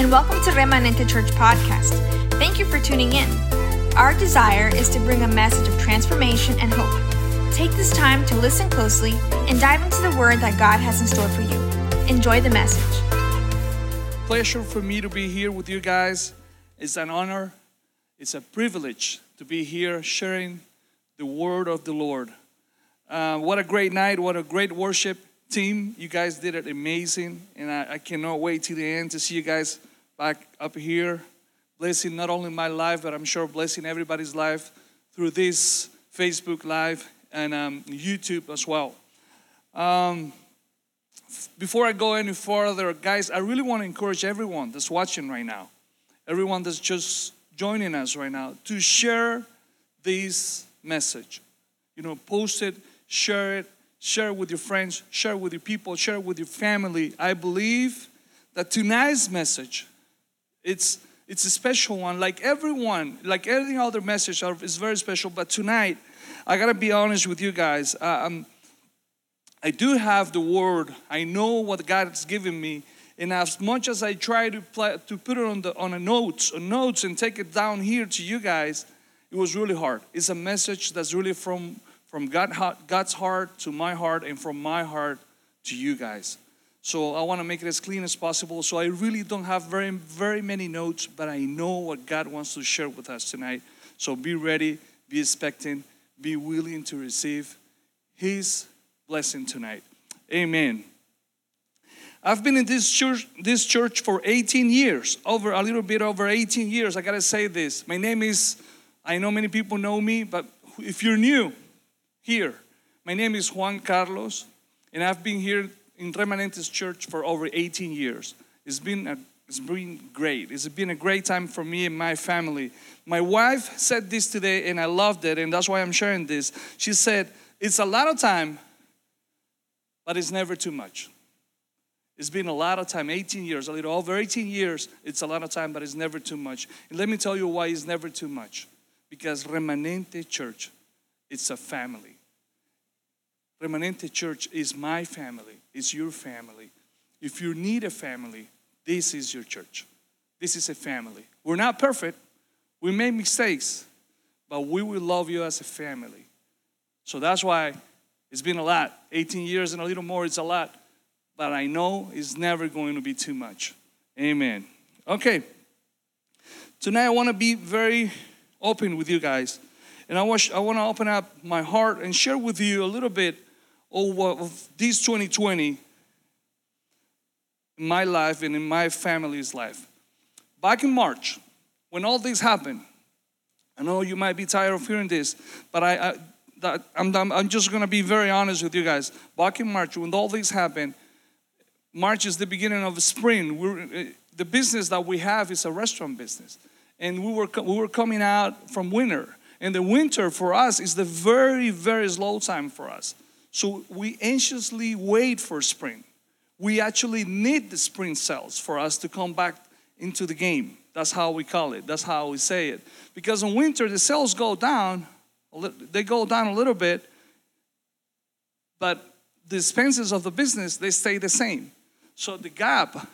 and welcome to Remanente Church Podcast. Thank you for tuning in. Our desire is to bring a message of transformation and hope. Take this time to listen closely and dive into the word that God has in store for you. Enjoy the message. pleasure for me to be here with you guys. It's an honor, it's a privilege to be here sharing the word of the Lord. Uh, what a great night, what a great worship team. You guys did it amazing, and I, I cannot wait till the end to see you guys back up here, blessing not only my life, but I'm sure blessing everybody's life through this Facebook Live and um, YouTube as well. Um, before I go any further, guys, I really want to encourage everyone that's watching right now, everyone that's just joining us right now, to share this message. You know, post it, share it, share it with your friends, share it with your people, share it with your family. I believe that tonight's message, it's it's a special one. Like everyone, like every other message of is very special. But tonight, I gotta be honest with you guys. Uh, um, I do have the word. I know what God has given me. And as much as I try to play, to put it on the on a notes, on notes, and take it down here to you guys, it was really hard. It's a message that's really from from God, God's heart to my heart, and from my heart to you guys. So I want to make it as clean as possible. So I really don't have very very many notes, but I know what God wants to share with us tonight. So be ready, be expecting, be willing to receive His blessing tonight. Amen. I've been in this church, this church for 18 years, over a little bit over 18 years. I gotta say this. My name is, I know many people know me, but if you're new here, my name is Juan Carlos, and I've been here in Remanentes Church for over 18 years. It's been a, it's been great. It's been a great time for me and my family. My wife said this today, and I loved it, and that's why I'm sharing this. She said, "It's a lot of time, but it's never too much." It's been a lot of time, 18 years, a little over 18 years. It's a lot of time, but it's never too much. And let me tell you why it's never too much. Because Remanente Church, it's a family. Remanente Church is my family, it's your family. If you need a family, this is your church. This is a family. We're not perfect, we make mistakes, but we will love you as a family. So that's why it's been a lot. 18 years and a little more, it's a lot but I know it's never going to be too much. Amen. Okay. Tonight I want to be very open with you guys. And I I want to open up my heart and share with you a little bit of this 2020 in my life and in my family's life. Back in March, when all this happened, I know you might be tired of hearing this, but I, I that, I'm, I'm just going to be very honest with you guys. Back in March, when all this happened, March is the beginning of spring. We're, uh, the business that we have is a restaurant business. And we were, we were coming out from winter. And the winter for us is the very, very slow time for us. So we anxiously wait for spring. We actually need the spring sales for us to come back into the game. That's how we call it. That's how we say it. Because in winter, the sales go down. They go down a little bit. But the expenses of the business, they stay the same. So the gap,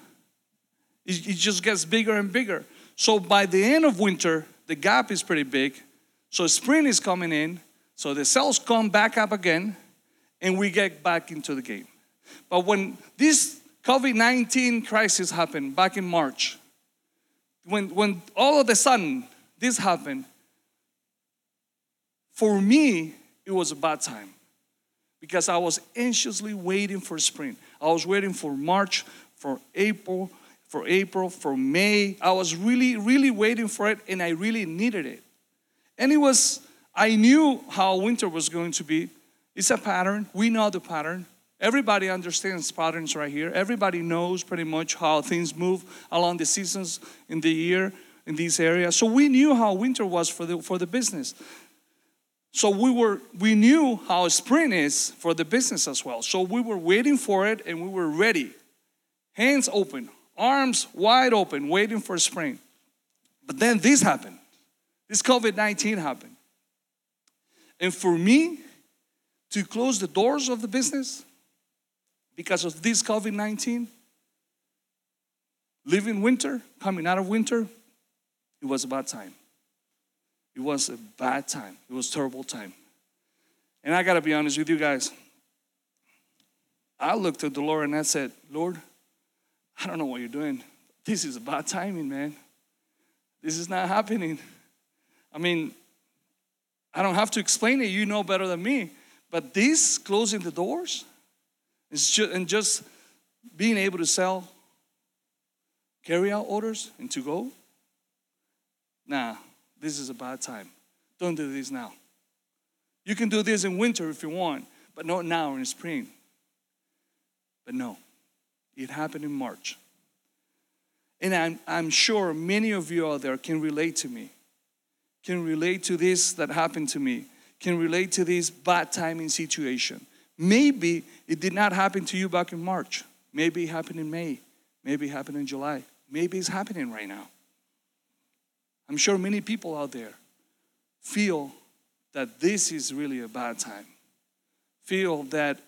it, just gets bigger and bigger. So by the end of winter, the gap is pretty big. So spring is coming in. So the sales come back up again, and we get back into the game. But when this COVID 19 crisis happened back in March, when, when all of a sudden this happened, for me, it was a bad time because I was anxiously waiting for spring. I was waiting for March, for April, for April, for May. I was really, really waiting for it and I really needed it. And it was, I knew how winter was going to be. It's a pattern. We know the pattern. Everybody understands patterns right here. Everybody knows pretty much how things move along the seasons in the year in these areas. So we knew how winter was for the for the business. So we were we knew how spring is for the business as well. So we were waiting for it and we were ready. Hands open, arms wide open, waiting for spring. But then this happened. This COVID-19 happened. And for me to close the doors of the business because of this COVID-19 living winter, coming out of winter, it was a bad time. It was a bad time. It was terrible time. And I got to be honest with you guys. I looked at the Lord and I said, Lord, I don't know what you're doing. This is a bad timing, man. This is not happening. I mean, I don't have to explain it. You know better than me. But this closing the doors and just being able to sell carry out orders and to go, nah, this is a bad time. Don't do this now. You can do this in winter if you want, but not now in spring. But no, it happened in March. And I'm, I'm sure many of you out there can relate to me, can relate to this that happened to me, can relate to this bad timing situation. Maybe it did not happen to you back in March. Maybe it happened in May. Maybe it happened in July. Maybe it's happening right now. I'm sure many people out there feel that this is really a bad time. Feel that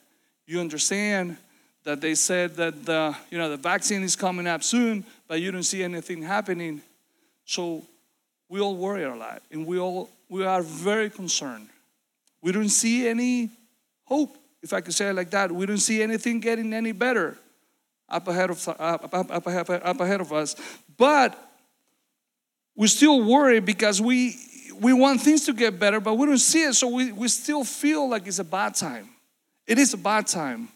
you understand that they said that the, you know, the vaccine is coming up soon, but you don't see anything happening. So we all worry a lot and we all we are very concerned. We don't see any hope, if I could say it like that. We don't see anything getting any better up ahead of, up, up, up, up ahead of us. But we still worry because we, we want things to get better, but we don't see it, so we, we still feel like it's a bad time. It is a bad time.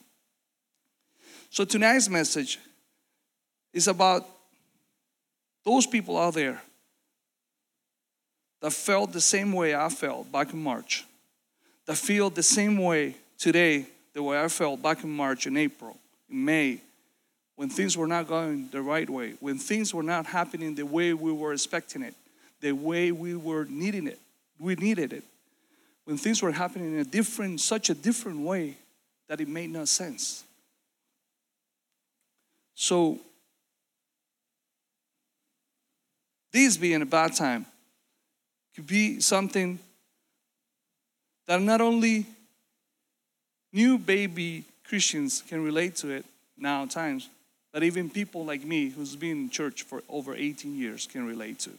So tonight's message is about those people out there that felt the same way I felt back in March, that feel the same way today, the way I felt back in March and April, in May, when things were not going the right way, when things were not happening the way we were expecting it, the way we were needing it, we needed it, when things were happening in a different, such a different way that it made no sense. So, this being a bad time could be something that not only new baby Christians can relate to it now times, but even people like me, who's been in church for over 18 years, can relate to.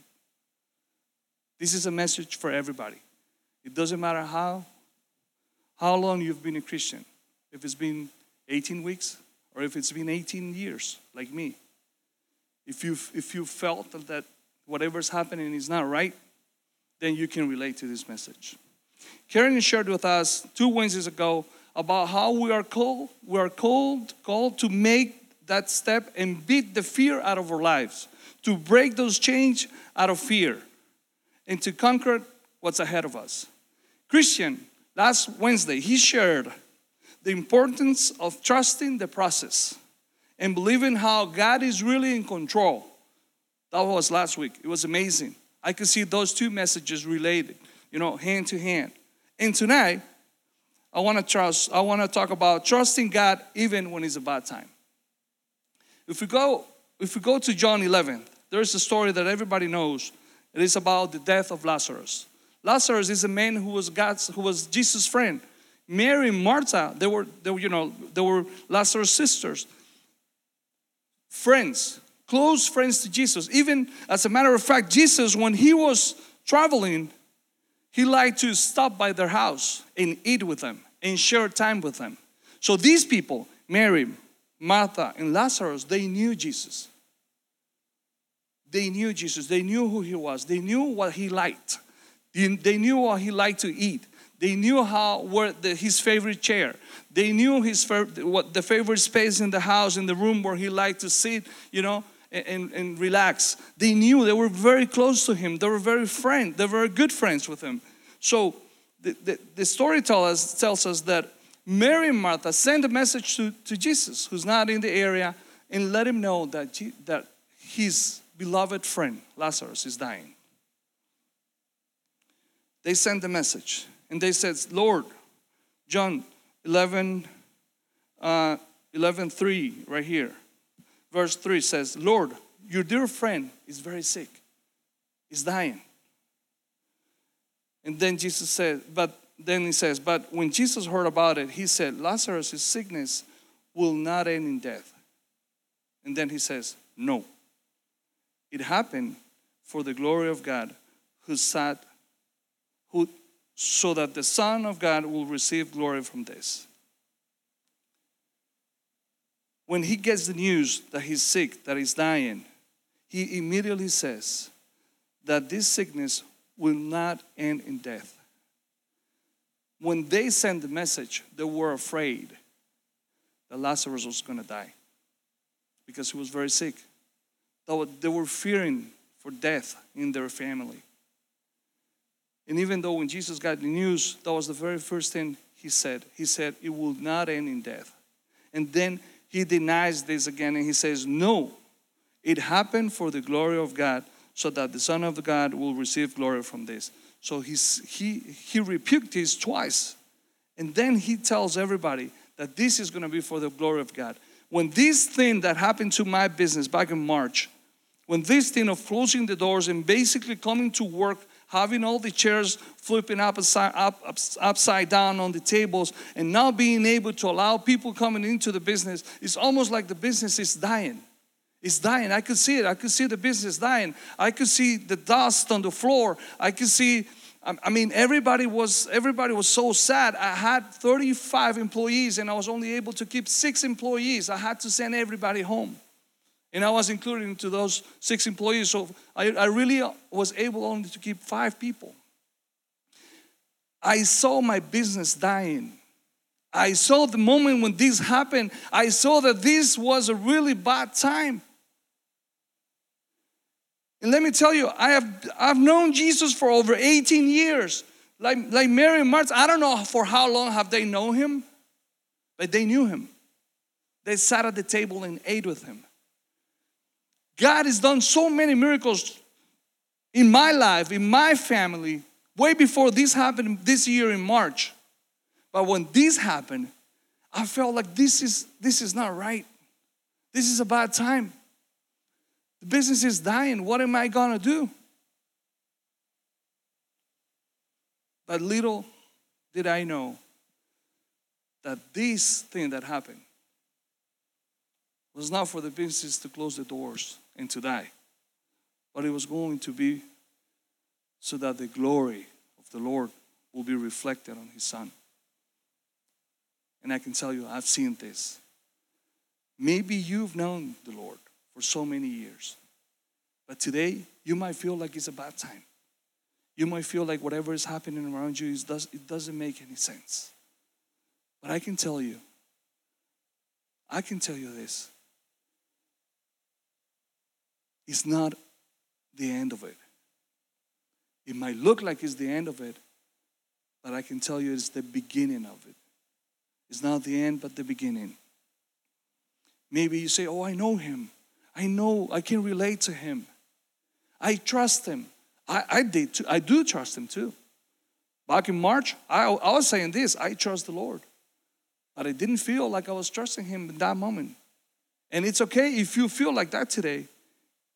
This is a message for everybody. It doesn't matter how, how long you've been a Christian, if it's been 18 weeks or if it's been 18 years, like me. If you've if you felt that whatever's happening is not right, then you can relate to this message. Karen shared with us two Wednesdays ago about how we are called, we are called, called to make that step and beat the fear out of our lives, to break those chains out of fear, and to conquer what's ahead of us. Christian, last Wednesday, he shared the importance of trusting the process and believing how God is really in control. That was last week. It was amazing. I could see those two messages related, you know, hand to hand. And tonight, I want to trust, I want to talk about trusting God even when it's a bad time. If we go, if we go to John 11, there's a story that everybody knows. It is about the death of Lazarus. Lazarus is a man who was God's, who was Jesus' friend. Mary and Martha, they were, they were, you know, they were Lazarus' sisters. Friends, close friends to Jesus. Even as a matter of fact, Jesus, when he was traveling, he liked to stop by their house and eat with them and share time with them. So these people, Mary, Martha, and Lazarus, they knew Jesus. They knew Jesus. They knew who he was. They knew what he liked. They knew what he liked to eat. They knew how where the, his favorite chair. They knew his what the favorite space in the house, in the room where he liked to sit, you know, and, and relax. They knew they were very close to him. They were very friend. They were good friends with him. So the, the, the story tell us, tells us that Mary and Martha sent a message to, to Jesus, who's not in the area, and let him know that, that his beloved friend, Lazarus, is dying. They sent a message, and they said, Lord, John 11, uh, 11 3, right here, verse 3 says, Lord, your dear friend is very sick, he's dying. And then Jesus said, but then he says, But when Jesus heard about it, he said, Lazarus' sickness will not end in death. And then he says, No, It happened for the glory of God, who sat, who, so that the Son of God will receive glory from this. When he gets the news that he's sick, that he's dying, he immediately says that this sickness will not end in death. When they sent the message, they were afraid that Lazarus was going to die because he was very sick. They were fearing for death in their family. And even though when Jesus got the news, that was the very first thing he said. He said, It will not end in death. And then he denies this again and he says, No, it happened for the glory of God, so that the Son of God will receive glory from this. So he's, he, he rebuked this twice. And then he tells everybody that this is going to be for the glory of God. When this thing that happened to my business back in March, when this thing of closing the doors and basically coming to work, having all the chairs flipping up upside, up, up, upside down on the tables, and now being able to allow people coming into the business, it's almost like the business is dying. It's dying. I could see it. I could see the business dying. I could see the dust on the floor. I could see um, I mean, everybody was everybody was so sad. I had 35 employees and I was only able to keep six employees. I had to send everybody home. And I was included into those six employees. So I, I really was able only to keep five people. I saw my business dying. I saw the moment when this happened, I saw that this was a really bad time. And let me tell you, I have I've known Jesus for over 18 years. Like, like Mary and Martha, I don't know for how long have they known him, but they knew him. They sat at the table and ate with him. God has done so many miracles in my life, in my family, way before this happened this year in March. But when this happened, I felt like this is this is not right. This is a bad time. The business is dying. What am I to do? But little did I know that this thing that happened was not for the business to close the doors and to die, but it was going to be so that the glory of the Lord will be reflected on His Son. And I can tell you, I've seen this. Maybe you've known the Lord for so many years. But today, you might feel like it's a bad time. You might feel like whatever is happening around you is does, it doesn't make any sense. But I can tell you, I can tell you this. It's not the end of it. It might look like it's the end of it, but I can tell you it's the beginning of it. It's not the end, but the beginning. Maybe you say, Oh, I know him. I know, I can relate to him. I trust him. I, I did too. I do trust him too. Back in March, I, I was saying this I trust the Lord. But I didn't feel like I was trusting him in that moment. And it's okay if you feel like that today.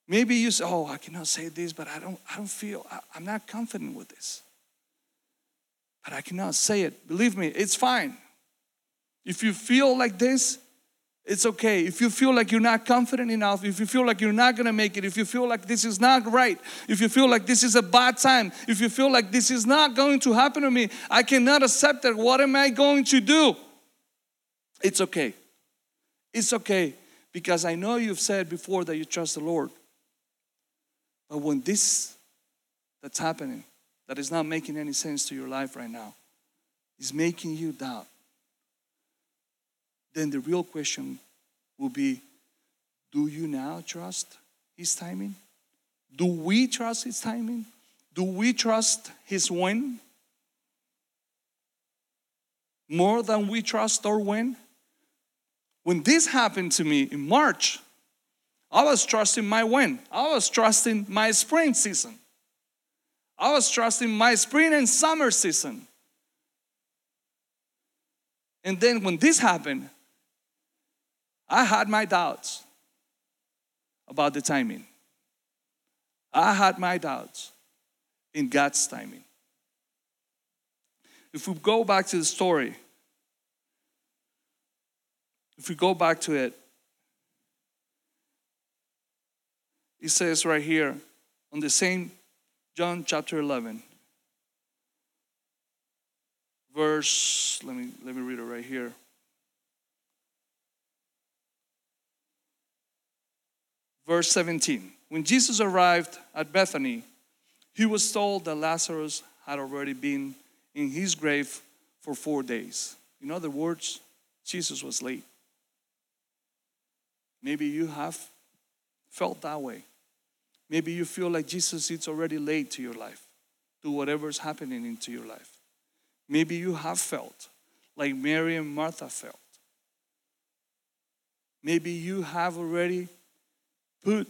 Maybe you say, Oh, I cannot say this, but I don't, I don't feel, I, I'm not confident with this. But I cannot say it. Believe me, it's fine. If you feel like this, it's okay. If you feel like you're not confident enough, if you feel like you're not gonna make it, if you feel like this is not right, if you feel like this is a bad time, if you feel like this is not going to happen to me, I cannot accept it. What am I going to do? It's okay. It's okay because I know you've said before that you trust the Lord. But when this that's happening, that is not making any sense to your life right now, is making you doubt then the real question will be do you now trust His timing? Do we trust His timing? Do we trust His when? More than we trust our when? When this happened to me in March, I was trusting my when. I was trusting my spring season. I was trusting my spring and summer season. And then when this happened, I had my doubts about the timing. I had my doubts in God's timing. If we go back to the story, if we go back to it, it says right here on the same John chapter 11, verse, let me, let me read it right here. Verse 17. When Jesus arrived at Bethany, he was told that Lazarus had already been in his grave for four days. In other words, Jesus was late. Maybe you have felt that way. Maybe you feel like Jesus is already late to your life, to whatever's happening into your life. Maybe you have felt like Mary and Martha felt. Maybe you have already put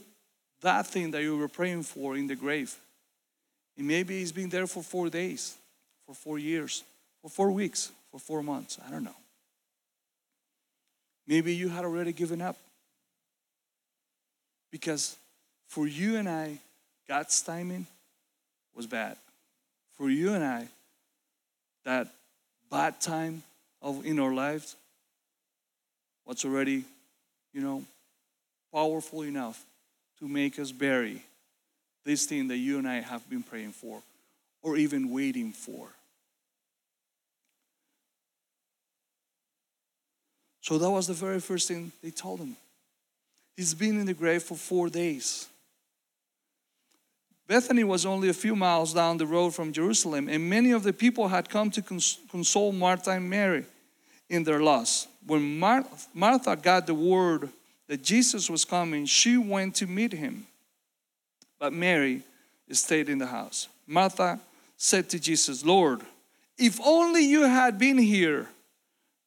that thing that you were praying for in the grave. And maybe it's been there for four days, for four years, for four weeks, for four months. I don't know. Maybe you had already given up. Because for you and I, God's timing was bad. For you and I, that bad time of in our lives was already, you know, powerful enough to make us bury this thing that you and I have been praying for or even waiting for. So that was the very first thing they told him. He's been in the grave for four days. Bethany was only a few miles down the road from Jerusalem, and many of the people had come to cons- console Martha and Mary in their loss. When Mar- Martha got the word that Jesus was coming, she went to meet him. But Mary stayed in the house. Martha said to Jesus, Lord, if only you had been here,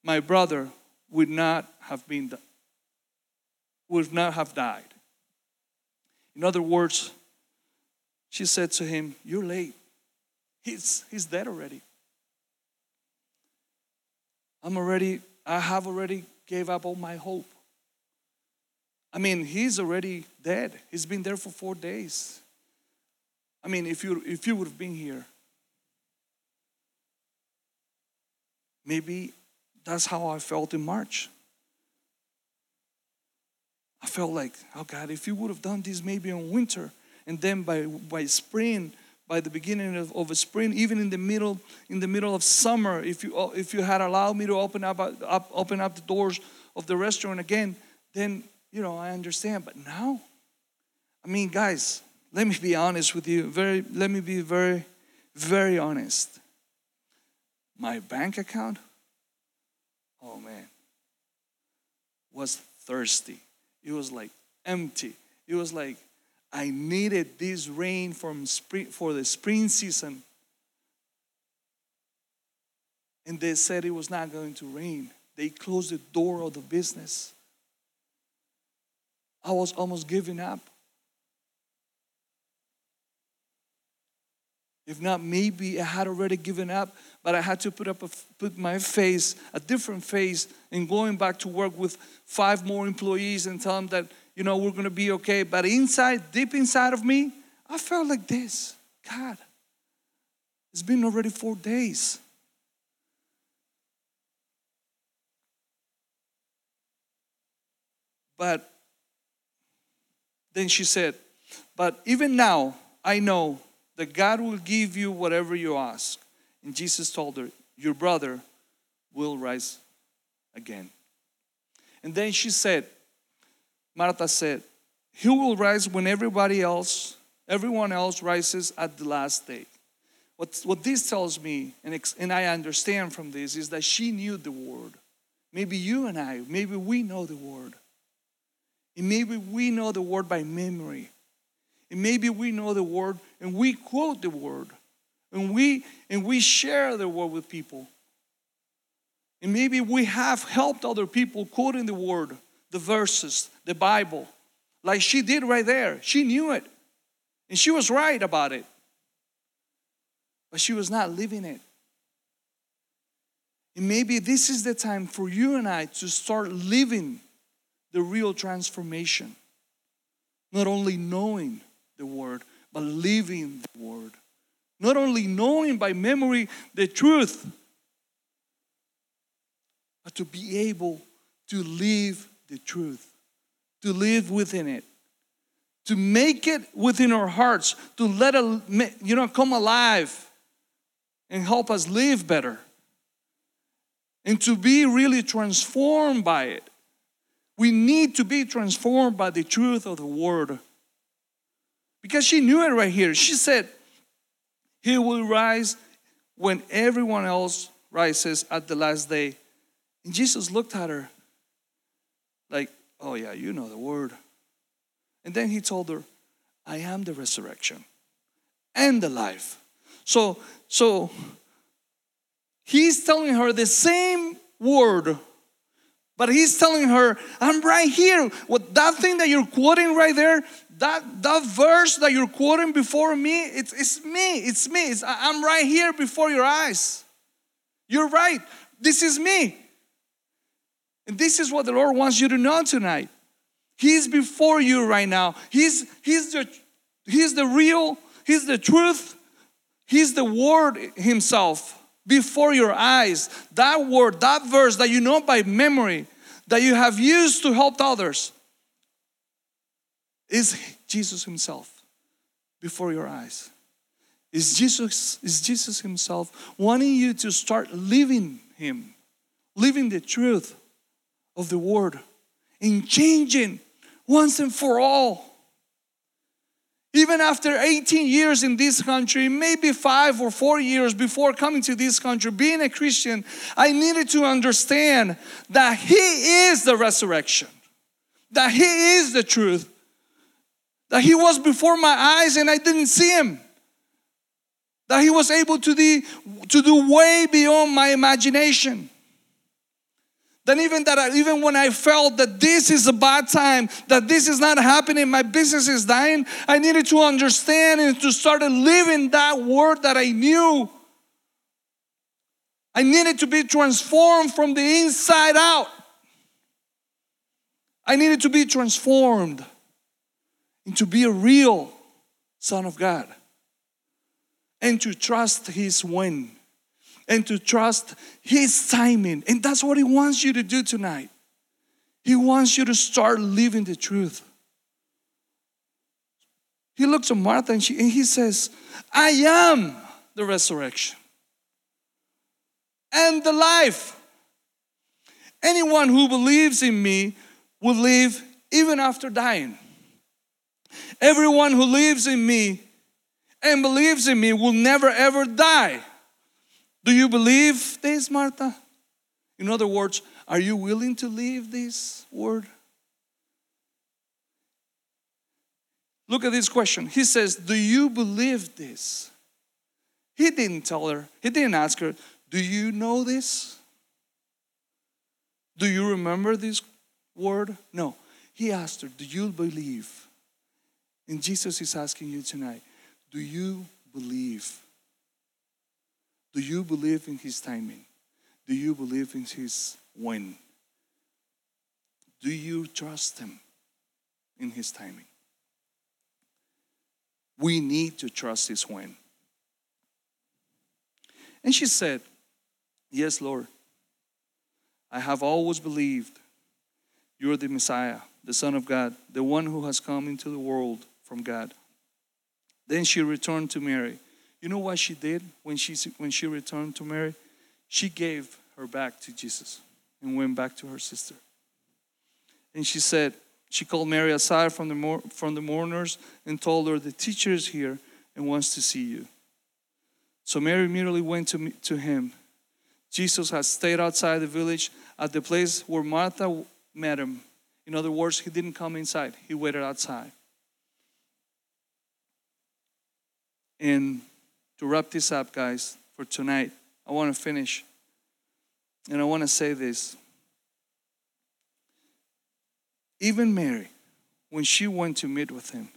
my brother would not have been would not have died. In other words, she said to him, You're late. He's, he's dead already. I'm already, I have already gave up all my hope. I mean, he's already dead. He's been there for four days. I mean, if you if you would have been here, maybe that's how I felt in March. I felt like, oh God, if you would have done this maybe in winter, and then by by spring, by the beginning of, of spring, even in the middle in the middle of summer, if you uh, if you had allowed me to open up, uh, up open up the doors of the restaurant again, then you know I understand. But now, I mean, guys, let me be honest with you. Very, let me be very, very honest. My bank account, oh man, was thirsty. It was like empty. It was like I needed this rain from spring for the spring season. And they said it was not going to rain. They closed the door of the business. I was almost giving up. If not, maybe I had already given up, but I had to put up a, put my face, a different face, in going back to work with five more employees and tell them that you know we're gonna be okay. But inside, deep inside of me, I felt like this. God, it's been already four days. But then she said, But even now, I know that God will give you whatever you ask. And Jesus told her, Your brother will rise again. And then she said, Martha said, He will rise when everybody else, everyone else rises at the last day. What, what this tells me, and, and I understand from this, is that she knew the word. Maybe you and I, maybe we know the word. And maybe we know the word by memory. And maybe we know the word and we quote the word. And we and we share the word with people. And maybe we have helped other people quoting the word, the verses, the Bible. Like she did right there. She knew it. And she was right about it. But she was not living it. And maybe this is the time for you and I to start living the real transformation. Not only knowing, the word, but living the word. Not only knowing by memory the truth, but to be able to live the truth, to live within it, to make it within our hearts, to let it, you know, come alive and help us live better. And to be really transformed by it. We need to be transformed by the truth of the word. Because she knew it right here. She said, He will rise when everyone else rises at the last day. And Jesus looked at her like, Oh, yeah, you know the word. And then he told her, I am the resurrection and the life. So, so he's telling her the same word, but he's telling her, I'm right here. What that thing that you're quoting right there, that, that verse that you're quoting before me, it's, it's me. It's me. It's, I'm right here before your eyes. You're right. This is me. And this is what the Lord wants you to know tonight. He's before you right now. He's, he's, the, he's the real, He's the truth, He's the Word Himself before your eyes. That word, that verse that you know by memory, that you have used to help others, is Jesus Himself before your eyes. Is Jesus, is Jesus Himself wanting you to start living Him, living the truth of the Word, in changing once and for all. Even after 18 years in this country, maybe five or four years before coming to this country, being a Christian, I needed to understand that He is the resurrection, that He is the truth, that He was before my eyes and I didn't see Him, that He was able to do, to do way beyond my imagination. Then even that I, even when I felt that this is a bad time, that this is not happening, my business is dying, I needed to understand and to start living that word that I knew. I needed to be transformed from the inside out. I needed to be transformed into be a real son of God and to trust his wind and to trust His timing. And that's what He wants you to do tonight. He wants you to start living the truth. He looks at Martha and, she, and he says, I am the resurrection and the life. Anyone who believes in me will live even after dying. Everyone who lives in me and believes in me will never ever die. Do you believe this, Martha? In other words, are you willing to leave this word? Look at this question. He says, Do you believe this? He didn't tell her, he didn't ask her, Do you know this? Do you remember this word? No. He asked her, Do you believe? And Jesus is asking you tonight, Do you believe? Do you believe in His timing? Do you believe in His when? Do you trust Him in His timing? We need to trust His when. And she said, Yes, Lord. I have always believed you're the Messiah, the Son of God, the one who has come into the world from God. Then she returned to Mary you know what she did when she, when she returned to Mary? She gave her back to Jesus and went back to her sister. And she said, she called Mary aside from the, from the mourners and told her, The teacher is here and wants to see you. So Mary immediately went to, to him. Jesus had stayed outside the village at the place where Martha met him. In other words, he didn't come inside, he waited outside. And to wrap this up, guys, for tonight, I want to finish. And I want to say this. Even Mary, when she went to meet with him,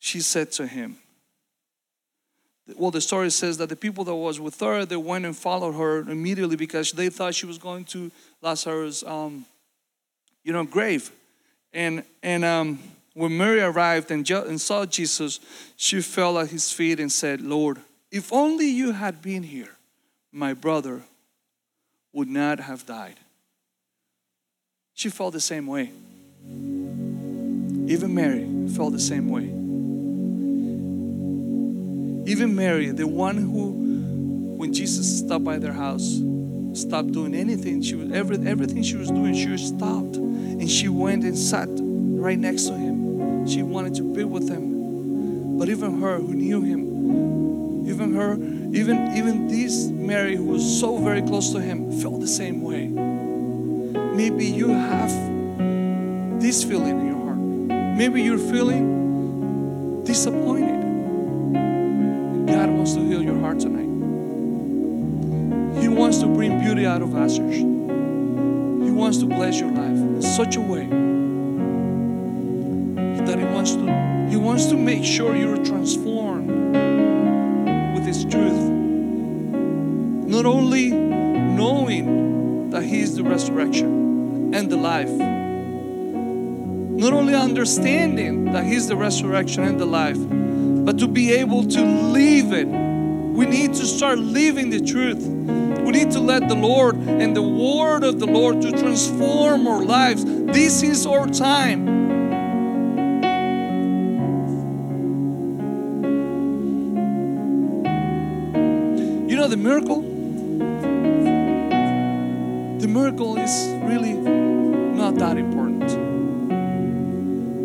she said to him, well, the story says that the people that was with her, they went and followed her immediately because they thought she was going to Lazarus' um, you know, grave. And and um, when Mary arrived and, and saw Jesus, she fell at his feet and said, Lord, if only you had been here, my brother would not have died. She felt the same way. Even Mary felt the same way. Even Mary, the one who, when Jesus stopped by their house, stopped doing anything. She was every, everything she was doing. She stopped and she went and sat right next to him. She wanted to be with him. But even her, who knew him, even her, even even this Mary, who was so very close to him, felt the same way. Maybe you have this feeling in your heart. Maybe you're feeling disappointed. God wants to heal your heart tonight. He wants to bring beauty out of ashes. He wants to bless your life in such a way that he wants to he wants to make sure you're transformed with his truth. Not only knowing that he is the resurrection and the life. Not only understanding that he's the resurrection and the life, but to be able to live it. We need to start living the truth. We need to let the Lord and the word of the Lord to transform our lives. This is our time. The miracle? The miracle is really not that important.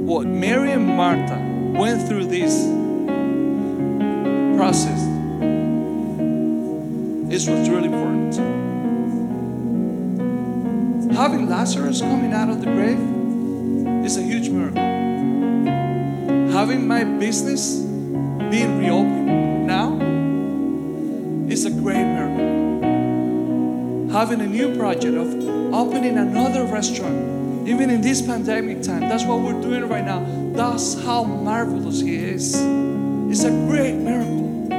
What Mary and Martha went through this process is what's really important. Having Lazarus coming out of the grave is a huge miracle. Having my business being reopened Having a new project of opening another restaurant, even in this pandemic time, that's what we're doing right now. That's how marvelous He is. It's a great miracle.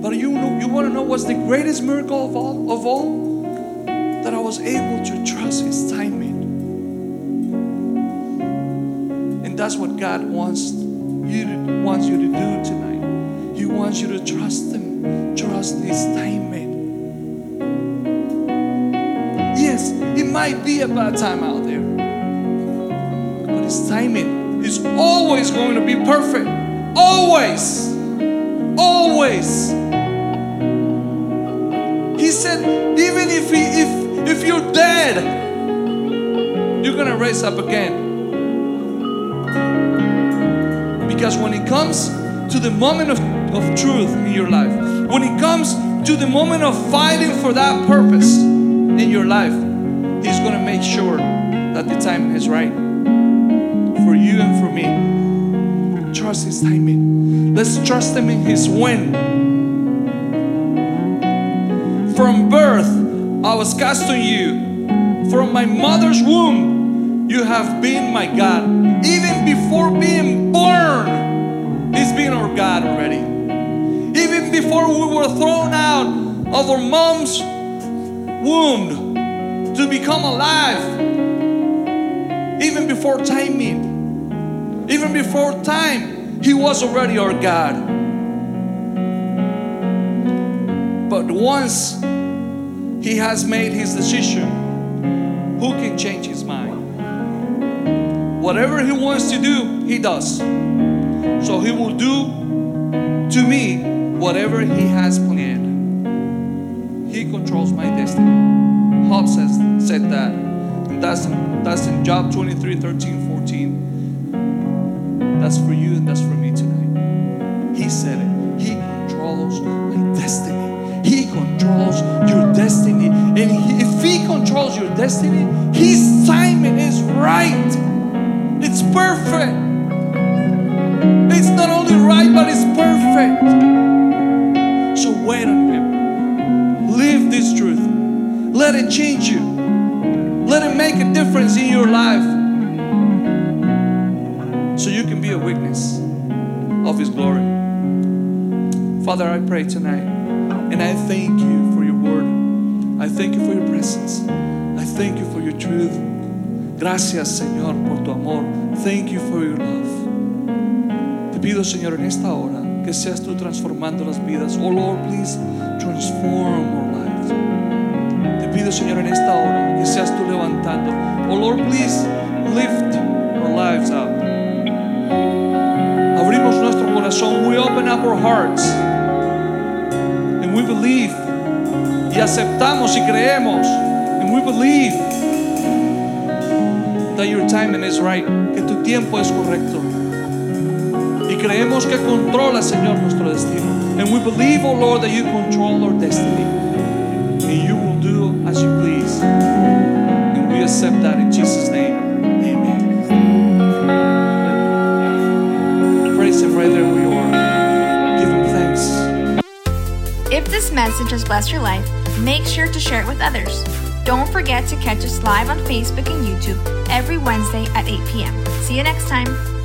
But you know, you want to know what's the greatest miracle of all? Of all, that I was able to trust His timing. And that's what God wants you to, wants you to do tonight. He wants you to trust Him, trust His timing. Might be a bad time out there, but His timing is always going to be perfect. Always, always. He said, even if he, if if you're dead, you're gonna rise up again. Because when it comes to the moment of, of truth in your life, when it comes to the moment of fighting for that purpose in your life, He's gonna make sure that the timing is right for you and for me. Trust His timing. Let's trust Him in His when. From birth, I was cast on you. From my mother's womb, you have been my God. Even before being born, He's been our God already. Even before we were thrown out of our mom's womb to become alive, even before timing, even before time, He was already our God. But once He has made His decision, who can change His mind? Whatever He wants to do, He does. So He will do to me whatever He has planned. He controls my destiny. Job says, said that. And that's in, that's in Job 23 13, 14. That's for you and that's for me tonight. He said it. He controls my destiny. He controls your destiny. And he, if He controls your destiny, His timing is right. It's perfect. It's not only right, but it's perfect. So wait on Him. Live this truth. Let it change you. Let it make a difference in your life. So you can be a witness of His glory. Father, I pray tonight, and I thank you for your word. I thank you for your presence. I thank you for your truth. Gracias, Señor, por tu amor. Thank you for your love. Te pido, Señor, en esta hora que seas tú transformando las vidas. Oh Lord, please transform our lives. pido, Señor, en esta hora, que seas tú levantando. Oh Lord, please lift our lives up. Abrimos nuestro corazón. We open up our hearts. And we believe. Y aceptamos y creemos. And we believe that your timing is right. Que tu tiempo es correcto. Y creemos que controla, Señor, nuestro destino. And we believe, oh Lord, that you control our destiny. Accept that in Jesus' name. Amen. Praise Him right there where you are. Give Him thanks. If this message has blessed your life, make sure to share it with others. Don't forget to catch us live on Facebook and YouTube every Wednesday at 8 p.m. See you next time.